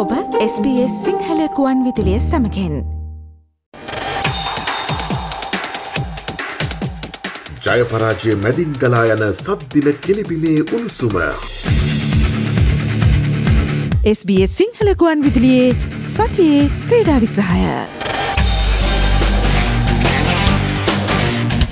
ඔබ SBS සිංහලකුවන් විදිලිය සමකෙන් ජයපරාජය මැදින් ගලා යන සද්දින කෙලිබිලේ උණුසුම. SBS සිංහලකුවන් විදිලියේ සතියේ ක්‍රීඩා විග්‍රහය.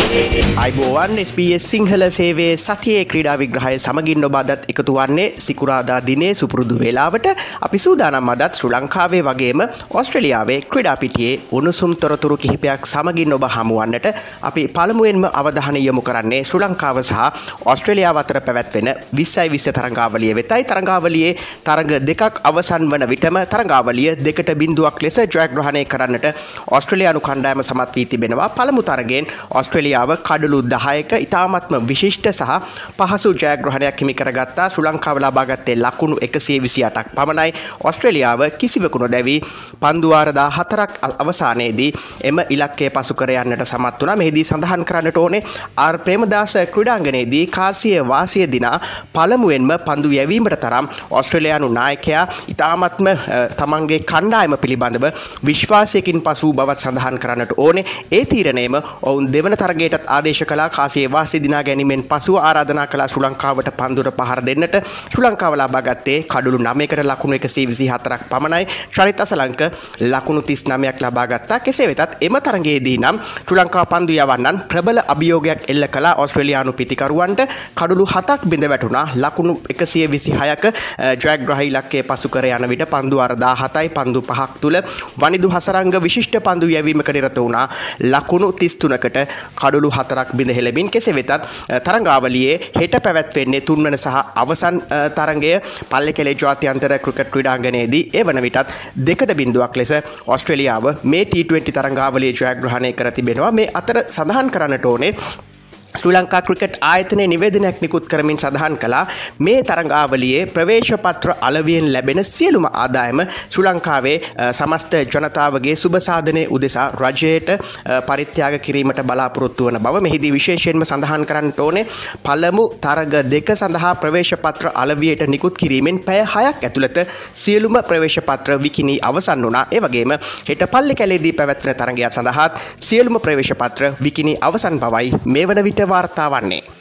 අයිබෝවන් SBS සිංහල සේවේ සතියේ ක්‍රඩා විග්‍රහය සමගින් ඔබාදත් එකතු වන්නේ සිකුරාදා දිනේ සුපුරුදු වෙලාවට. අපි සූදානම් අදත් ශ්‍ර ලංකාවේ වගේම ඔස්ට්‍රලියාවේ ක්‍රඩාපිටියේ උණුසුම් තොරතුරු කිහිපයක් සමගින් ඔබ හමුවන්නට අපි පළමුුවෙන්ම අවධානය යොමු කරන්නේ ශ්‍ර ලංකාව සහ ඔස්ට්‍රලියාව අතර පැවැත්වෙන විස්සයි විස්ස තරංගාවලිය වෙතයි. තරංගාවලියේ තරග දෙකක් අවසන් වන විටම තරංගාවලිය දෙකට බිඳුවක් ලෙස ජයග්‍රහණය කරන්නට ඔස්ට්‍රලයානු කණ්ඩෑම සමත් වී තිබෙනවා. පළමු තරගෙන් ඔස්ට්‍රලියාව ලංකාව කඩලු දහයක ඉතාමත්ම විශිෂ්ට සහ පහසු ජයග්‍රහණයක් හිමි කරගත්තා. ශ්‍ර ලංකාව ලබාගත්තේ ලකුණු එකසේ විසි අටක් පමණයි ඔස්ට්‍රලියාව කිසිවකුණු දැවී පන්දුවාරදා හතරක් අවසානයේදී එම ඉලක්කේ පසු කර යන්නට සමත් වන මෙහිදී සඳහන් කරන්නට ඕනේ ආර් ප්‍රේමදාස ක්‍රඩාංගනයේදී කාසිය වාසිය දිනා පළමුුවෙන්ම පන්දු යැවීමට තරම් ඔස්ට්‍රලයානු නායකයා ඉතාමත්ම තමන්ගේ කණ්ඩායම පිළිබඳව විශ්වාසයකින් පසු බවත් සඳහන් කරන්නට ඕනේ. ඒ තීරණයම ඔවුන් දෙවන තරගේට ඊටත් ආදේශ කලා කාසේ වාසි දිනා ගැනීමෙන් පසුව ආරාධනා කලා ශ්‍ර ලංකාවට පන්දුර පහර දෙන්නට. ශ්‍ර ලංකාව ලබාගත්තේ කඩුළු නමයකට ලකුණු එකසේ විසි හතරක් පමණයි. ශ්‍රිත අසලංක ලකුණු තිස් නමයක් ලබාගත්තා කෙසේ වෙතත් එම තරගේදී නම් ශ්‍ර ලංකා පන්දු යවන්නන් ප්‍රබල අභියෝගයක් එල්ල කලා ඔස්ට්‍රලයානු පිතිකරුවන්ට කඩුළු හතක් බිඳ වැටුණා. ලකුණු එකසිය විසි හයක ජයග්‍රහහි ලක්කේ පසු කර යන විට පන්දු අරදා හතයි පන්දු පහක් තුළ වනිදු හසරංග විශිෂ්ට පන්දු යැවීමක නිරත වුණා. ලකුණු තිස්තුනකට කඩුළු කඩලු හතරක් බිඳ හෙළමින් කෙසේ වෙතත් තරංගාවලියේ හෙට පැවැත්වෙන්නේ තුන්වන සහ අවසන් තරගය පල්ලෙ කෙලේ ජාත්‍යන්තර ක්‍රිකට් ක්‍රඩාංගනයේදී ඒ වන විටත් දෙකට බිඳුවක් ලෙස ඔස්ට්‍රලියාව මේ T20 තරංගාවලේ ජයග්‍රහණය කර තිබෙනවා. මේ අතර සඳහන් කරන්නට ඕනේ ශ්‍රී ලංකා ක්‍රිකට් ආයතනය නිවේදනයක් නිකුත් කරමින් සඳහන් කළා. මේ තරංගාවලියේ ප්‍රවේශපත්‍ර අලවියෙන් ලැබෙන සියලුම ආදායම ශ්‍රී ලංකාවේ සමස්ත ජනතාවගේ සුභසාධනය උදෙසා රජයට පරිත්‍යාග කිරීමට බලාපොරොත්තු වන බව මෙහිදී විශේෂයෙන්ම සඳහන් කරන්න ඕනේ. පළමු තරග දෙක සඳහා ප්‍රවේශපත්‍ර අලවියට නිකුත් කිරීමෙන් පැය හයක් ඇතුළත සියලුම ප්‍රවේශපත්‍ර විකිනී අවසන් වනා ඒවගේම හෙට පල්ලි කැලේදී පැවැත්වන තරගයක් සඳහාත් සියලුම ප්‍රවේශපත්‍ර විකිනී අවසන් බවයි මේ වන විට වාර්තා වන්නේ.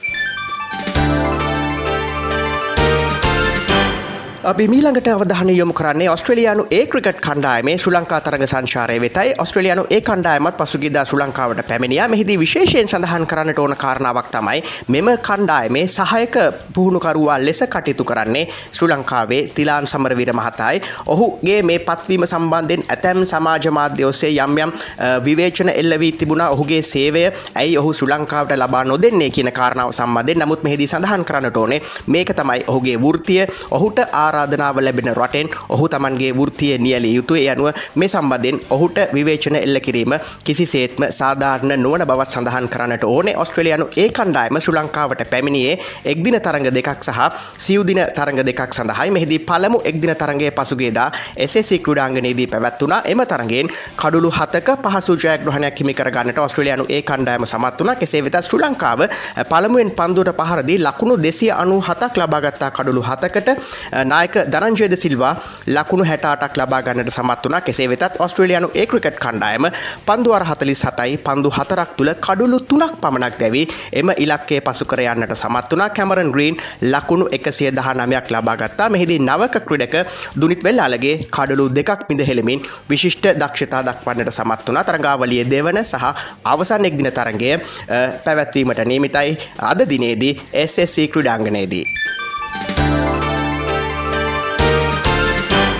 අපි මීළඟට අවධානය යොමු කරන්නේ ඔස්ට්‍රලයානු ඒ ක්‍රිකට් කණ්ඩායමේ ශ්‍ර ලංකා තරග සංචාරය වෙතයි. ඔස්ට්‍රලයානු ඒ කණ්ඩායමත් පසුගිදා ශ්‍ර ලංකාවට පැමිණිය. මෙහිදී විශේෂයෙන් සඳහන් කරන්නට ඕන කාරණාවක් තමයි මෙම කණ්ඩායමේ සහයක පුහුණුකරුවා ලෙස කටයුතු කරන්නේ ශ්‍ර ලංකාවේ තිලාන් සමරවිර මහතයි. ඔහුගේ මේ පත්වීම සම්බන්ධයෙන් ඇතැම් සමාජ මාධ්‍ය ඔස්සේ යම් යම් විවේචන එල්ල වී තිබුණා. ඔහුගේ සේවය ඇයි ඔහු ශ්‍ර ලංකාවට ලබා නොදෙන්නේ කියන කාරණාව සම්බන්ධයෙන්. නමුත් මෙහිදී සඳහන් කරන්නට ඕනේ මේක තමයි ඔහුගේ වෘතිය ඔහුට ආර ආරාධනාව ලැබෙන රටෙන් ඔහු තමන්ගේ වෘතිය නියලිය යුතු ඒ අනුව මේ සම්බන්ධයෙන් ඔහුට විවේචන එල්ල කිරීම කිසිසේත්ම සාධාරණ නොවන බවත් සඳහන් කරන්නට ඕනේ. ඔස්ට්‍රලයානු ඒ කණ්ඩායම ශ්‍ර ලංකාවට පැමිණියේ එක්දින තරඟ දෙකක් සහ සිව්දින තරඟ දෙකක් සඳහයි. මෙහිදී පළමු එක්දින තරගේ පසුගේදා එසෙසි ක්‍රඩාංගනයේදී පැවැත්වුණා. එම තරගෙන් කඩුළු හතක පහසු ජයග්‍රහණයක් හිමි කරගන්නට ඔස්ට්‍රලයානු ඒ කණ්ඩායම සමත් වුණ. කෙසේ වෙත ශ්‍ර ලංකාව පළමුුවෙන් පන්දුට පහරදී ලකුණු දෙසිය අනු හතක් ලබාගත්තා කඩුළු හතකට නාය නායක දනංජයද සිල්වා ලකුණු හැටාටක් ලබා ගන්නට සමත් වනා කෙසේ වෙතත් ඔස්ට්‍රලයානු ඒ ක්‍රිකට් කණ්ඩායම පන්දුවර හතලිස් හතයි පන්දු හතරක් තුළ කඩුළු තුනක් පමණක් දැවී එම ඉලක්කේ පසුකර යන්නට සමත් වනා කැමරන් ග්‍රීන් ලකුණු එකසිය දහනමයක් ලබාගත්තා මෙහිදී නවක ක්‍රඩක දුනිත් වෙල්ලාලගේ කඩලු දෙකක් මිඳ හෙළමින් විශිෂ්ට දක්ෂතා දක්වන්නට සමත් වනා තරගාවලිය දෙවන සහ අවසන් එක්දින තරගය පැවැත්වීමට නීමිතයි අද දිනේදී SSC ක්‍රඩාංගනයේදී.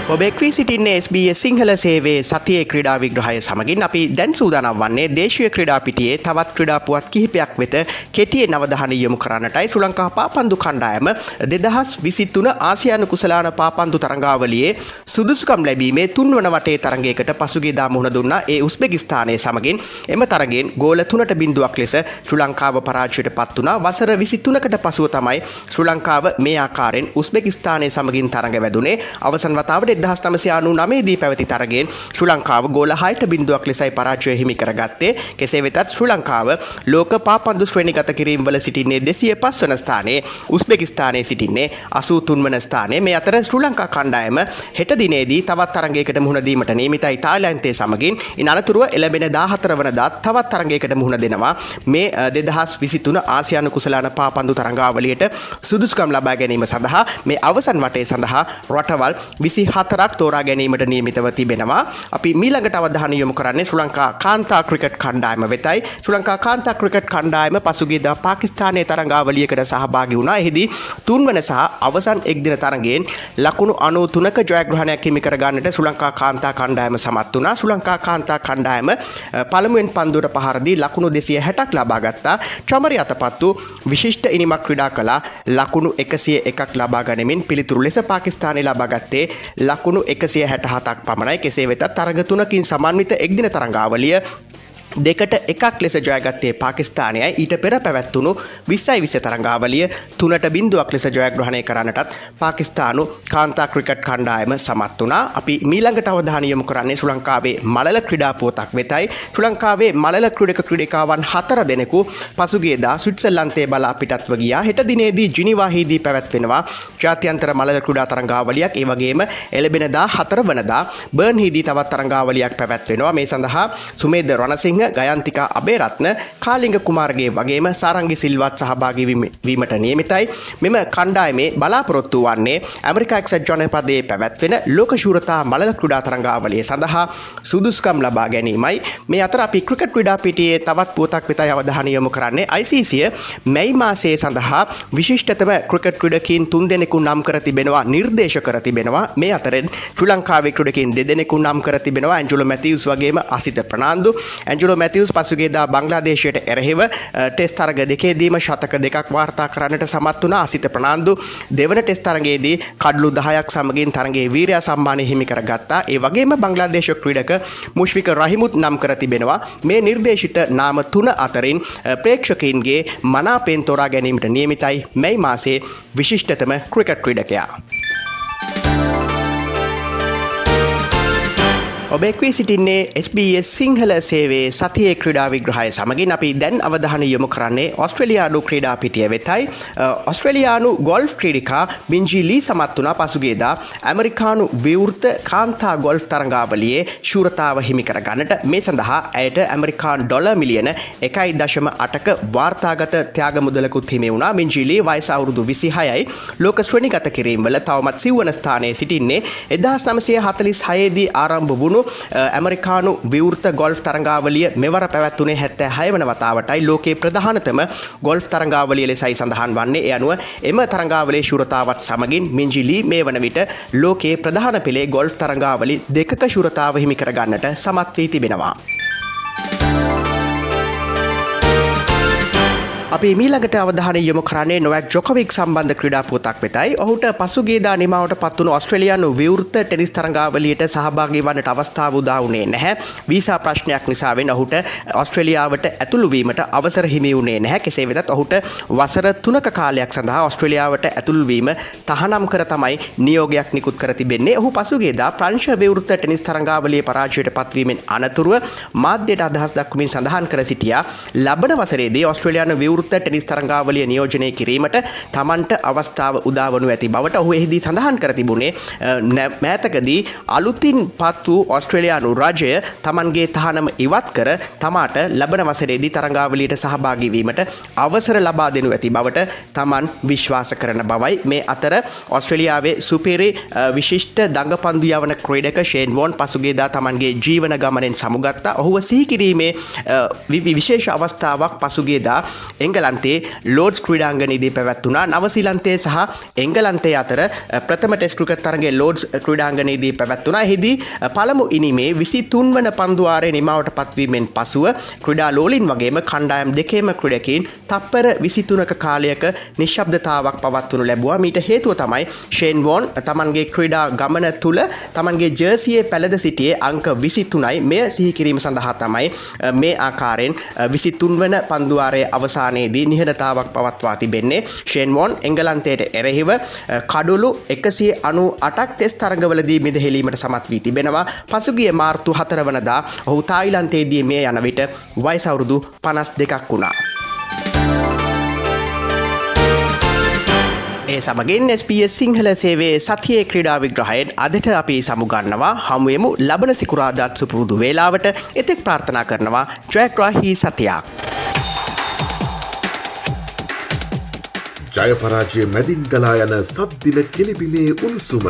ඔබෙක්වී සිටින්නේ SBS සිංහල සේවේ සතියේ ක්‍රඩා විග්‍රහය සමගින් අපි දැන් සූදානම් වන්නේ දේශය ක්‍රඩා පිටියේ තවත් ක්‍රඩාපුවත් කිහිපයක් වෙත කෙටියේ නවදහන යොමු කරන්නටයි. ශ්‍ර ලංකා පාපන්දු කණ්ඩායම දෙදහස් විසිත්තුන ආසියානු කුසලාන පාපන්දු තරංගාවලියේ සුදුසුකම් ලැබීමේ තුන්වන වටේ තරගේකට පසුගේදා මුහුණ දුන්න ඒ උස්බෙගිස්ථානය සමගින්. එම තරගෙන් ගෝල තුනට බිඳුවක් ලෙස ශ්‍ර ලංකාව පරාජයට පත් වනා වසර විසිත්තුනකට පසුව තමයි ශ්‍ර ලංකාව මේ ආකාරෙන් උස්බෙගිස්ථානය සමගින් තරඟ වැදුනේ. අවසන් වතාවට එදහස් නමසය අනු නමේදී පැවති තරගෙන් ශ්‍ර ලංකාව ගෝල හයිට බිඳුවක් ලෙසයි පරාජය හිමි කරගත්තේ. කෙසේ වෙතත් ශ්‍ර ලංකාව ලෝක පාපන්දු ශ්‍රේණිගත කිරීම්වල සිටින්නේ දෙසිය පස් වන ස්ථානයේ උස්බෙකිස්ථානයේ සිටින්නේ අසූ තුන්වන ස්ථානය. මේ අතර ශ්‍ර ලංකා කණ්ඩායම හෙට දිනේදී තවත් තරගයකට මුහුණදීමට නීමිතයි තාලයන්තේ සමගින් ඉන් අනතුරුව එළබෙන දාහතර වනදාත් තවත් තරගයකට මුහුණ දෙනවා. මේ දෙදහස් විසිතුන ආසියානු කුසලාන පාපන්දු තරංගාවලියට සුදුස්කම් ලබා ගැනීම සඳහා මේ අවසන් වටේ සඳහා රටවල් විසි හතරක් තෝරා ගැනීමට නියමිතව තිබෙනවා. අපි මීළඟට අවධාන යොමු කරන්නේ ශ්‍ර ලංකා කාන්තා ක්‍රිකට් කණ්ඩායම වෙතයි. ශ්‍ර ලංකා කාන්තා ක්‍රිකට් කණ්ඩායම පසුගේදා පාකිස්ානය තරංගාවලියකට සහභාගි වුණා. එහිදී තුන්වන සහ අවසන් එක්දින තරගෙන් ලකුණු අනු තුනක ජයග්‍රහණයක් හිමි කරගන්නට ශ්‍ර ලංකා කාන්තා කණ්ඩායම සමත් වුණා. ශ්‍ර ලංකා කාන්තා කණ්ඩායම පළමුුවෙන් පන්දුර පහරදී ලකුණු දෙසිය හැටක් ලබාගත්තා චමරි අතපත් වූ විශිෂ්ට ඉනිමක් ක්‍රඩා කලා ලකුණු එකසිය එකක් ලබා ගනිමින් පිළිතුරු ලෙස පාකිස්ානය ලබාගත්තේ ලකුණු එකසිය හැට හතක් පමණයි කෙසේ වෙත තරගතුනකින් සමන්විත එක්දින තරංගාවලිය දෙකට එකක් ලෙස ජයගත්තේ පාකිස්ානයයි ඊට පෙර පැවැත්වුණු විස්සයි විස තරංගාවලිය තුනට බින්දුවක් ලෙස ජයග්‍රහණය කරන්නටත් පාකිස්ානු කාන්තා ක්‍රිකට් කණ්ඩායම සමත් වනා අපි මීළඟට අවධානයමු කරන්නේ සුලංකාවේ මලල ක්‍රඩාපුවතක් වෙතයි. සුලංකාවේ මලල ක්‍රඩක ක්‍රඩිකාවන් හතර දෙනෙකු පසුගේදා සුට්සල්ලන්තේ බලා පිටත්ව ගියා. හෙට දිනේදී ජිනිවාහිදී පැවැත්වෙනවා. ජාත්‍යන්තර මලල ක්‍රඩා තරංගාවලියක් ඒවගේම එලබෙනදා හතර වනදා බර්න් හිදී තවත් තරංගාවලියක් පැවැත්වෙනවා. මේ සඳහා සුමේද රණසිංහ ගයන්තිකා අබේරත්න කාලිංග කුමාරගේ වගේම සාරංගි සිල්වත් සහභාගි වීමට නියමිතයි. මෙම කණ්ඩායමේ බලාපොරොත්තු වන්නේ ඇමරිකා එක්සත් ජනපදයේ පැවැත්වෙන ලෝකශූරතා මලල ක්‍රඩා තරංගාවලිය සඳහා සුදුස්කම් ලබා ගැනීමයි. මේ අතර අපි ක්‍රිකට් ක්‍රඩා පිටියේ තවත් පුවතක් වෙතයි අවධානය යොමු කරන්නේ ICCය මැයි මාසයේ සඳහා විශිෂ්ටතම ක්‍රිකට් ක්‍රඩකින් තුන් දෙනෙකු නම් කර තිබෙනවා නිර්දේශ කර තිබෙනවා. මේ අතරෙන් ශ්‍රී ලංකාවේ ක්‍රඩකින් දෙදෙනෙකු නම් කර තිබෙනවා. ඇන්ජුල මැතිවස් වගේම අසිත ප්‍රනාන්දු ඇන්ජුල මැතිවස් පසුගේදා බංගලාදේශයට එරහෙව ටෙස්තරග දෙකේදීම ශතක දෙකක් වාර්තා කරන්නට සමත් වනා අසිත ප්‍රනාන්දු දෙවන ටෙස්තරගේදී කඩලු දහයක් සමගින් තරගේ වීරයා සම්මානය හිමි කර ගත්තා ඒ වගේම බංගලාදේශ ක්‍රීඩක මුශ්වික රහිමුත් නම් කර තිබෙනවා. මේ නිර්දේශිත නාම තුන අතරින් ප්‍රේක්ෂකයින්ගේ මනාපෙන් තොරා ගැනීමට නියමිතයි. මැයි මාසේ විශිෂ්ටතම ක්‍රිකට් ක්‍රීඩකයා. ඔබෙක්වී සිටින්නේ SBS සිංහල සේවේ සතියේ ක්‍රඩා විග්‍රහය සමගින් අපි දැන් අවධාන යොමු කරන්නේ ඔස්ට්‍රලයානු ක්‍රඩා පිටිය වෙතයි ඔස්ට්‍රලයානු ගොල්ෆ් ක්‍රඩිකා බිංජිලී සමත් වනා පසුගේදා ඇමරිකානු විවෘත කාන්තා ගොල්ෆ් තරංගාවලියේ ශූරතාව හිමිකර ගන්නට මේ සඳහා ඇයට ඇමරිකාන් ඩොල මිලියන එකයි දශම අටක වාර්තාගත ත්‍යයාග මුදලකුත් හිමේ වුණා. මිංජිලී වයිස අවුරුදු විසිහයයි ලෝක ශ්‍රණි ගත කිරීම්වල තවමත් සිව්වන ස්ථානය සිටින්නේ. එදහස් නමසය හතලිස් හයේදී ආරම්භ වුණු වුණු ඇමරිකානු විවෘත ගොල්ෆ් තරංගාවලිය මෙවර පැවැත්වනේ හැත්තෑ හයවන වතාවටයි ලෝකේ ප්‍රධානතම ගොල්ෆ් තරංගාවලිය ලෙසයි සඳහන් වන්නේ යනුව එම තරංගාවලේ ශුරතාවත් සමගින් මිංජිලී මේ වන විට ලෝකේ ප්‍රධාන පෙළේ ගොල්ෆ් තරංගාවලි දෙක ශුරතාව හිමි කරගන්නට සමත් වී තිබෙනවා. අපි මීළඟට අවධානය යොමු කරන්නේ නොවක් ජොකවික් සම්බන්ධ ක්‍රඩා පුවතක් වෙතයි. ඔහුට පසුගේදා නිමාවට පත්වුණු ඔස්ට්‍රලියයානු විවෘත ටෙනිස් තරංගාවලියට සහභාගී වන්නට අවස්ථාව උදාවනේ නැහැ. වීසා ප්‍රශ්නයක් නිසාවෙන් ඔහුට ඔස්ට්‍රලියාවට ඇතුළුවීමට අවසර හිමි වුණේ නැහැ. කෙසේ වෙතත් ඔහුට වසර තුනක කාලයක් සඳහා ඔස්ට්‍රලියාවට ඇතුල්වීම තහනම් කර තමයි නියෝගයක් නිකුත් කර තිබෙන්නේ. ඔහු පසුගේදා ප්‍රංශ විවෘත ටෙනිස් තරංගාවලිය පරාජයට පත්වීමෙන් අනතුරුව මාධ්‍යයට අදහස් දක්වමින් සඳහන් කර සිටියා. ලබන වසරේදී ඔස්ට්‍රලියානු විවෘත විවෘත ටෙනිස් තරංගාවලිය නියෝජනය කිරීමට තමන්ට අවස්ථාව උදාවනු ඇති බවට ඔහු එහිදී සඳහන් කර තිබුණේ. මෑතකදී අලුතින් පත් වූ ඔස්ට්‍රලයානු රජය තමන්ගේ තහනම ඉවත් කර තමාට ලබන වසරේදී තරංගාවලියට සහභාගිවීමට අවසර ලබා දෙනු ඇති බවට තමන් විශ්වාස කරන බවයි. මේ අතර ඔස්ට්‍රලියාවේ සුපේරේ විශිෂ්ට දඟපන්දු යවන ක්‍රේඩක ෂේන් වෝන් පසුගේදා තමන්ගේ ජීවන ගමනෙන් සමුගත්තා. ඔහුව සිහිකිරීමේ විශේෂ අවස්ථාවක් පසුගේදා එංගලන්තේ ලෝඩ්ස් ක්‍රඩාංගනීදී පැවැත්වුණා. නවසිලන්තේ සහ එංගලන්තේ අතර ප්‍රථම ටෙස්කෘකත් තරගේ ලෝඩ්ස් ක්‍රඩාංගනීදී පැවැත්වුණා. හිදී පළමු ඉනිමේ විසි තුන්වන පන්දුවාරය නිමාවට පත්වීමෙන් පසුව ක්‍රඩා ලෝලින් වගේම කණ්ඩායම් දෙකේම ක්‍රඩකින් තප්පර විසිතුනක කාලයක නිශ්ශබ්දතාවක් පවත්වනු ලැබවා. මීට හේතුව තමයි ෂේන්වෝන් තමන්ගේ ක්‍රඩා ගමන තුළ තමන්ගේ ජර්සියේ පැළද සිටියේ අංක විසිතුනයි. මෙය සිහිකිරීම සඳහා තමයි මේ ආකාරයෙන් විසිතුන්වන පන්දුවාරය අවසාන ස්ථානයේදී නිහඬතාවක් පවත්වා තිබෙන්නේ ෂෙන්වෝන් එංගලන්තයට එරෙහිව කඩුලු එකසිය අනු අටක් ටෙස් තරගවලදී මිදහෙලීමට සමත් වී තිබෙනවා පසුගිය මාර්තු හතරවනදා ඔහු තායිලන්තයේදී මේ යන විට වයිසවුරුදු පනස් දෙකක් වුණා. ඒ සමගින් SBS සිංහල සේවේ සතියේ ක්‍රඩා විග්‍රහයෙන් අදට අපි සමුගන්නවා හමුවමු ලබන සිකුරාදත් සුපුරුදු වේලාවට එතෙක් ප්‍රාර්ථනා කරනවා ජයග්‍රාහි සතියක්. ජයපරාජය මැදින් ගලා යන සද්දින කෙලිබිලේ උණුසුම.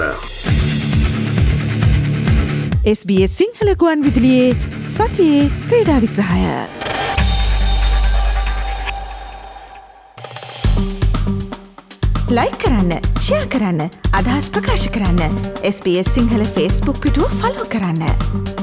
SBS සිංහල ගුවන් විදිලියේ සතියේ ක්‍රීඩා විග්‍රහය. ලයි කරන්න ෂයා කරන්න අදහස් ප්‍රකාශ කරන්න SBS සිංහල ෆස්බුක් පිටුව ෆලෝ කරන්න.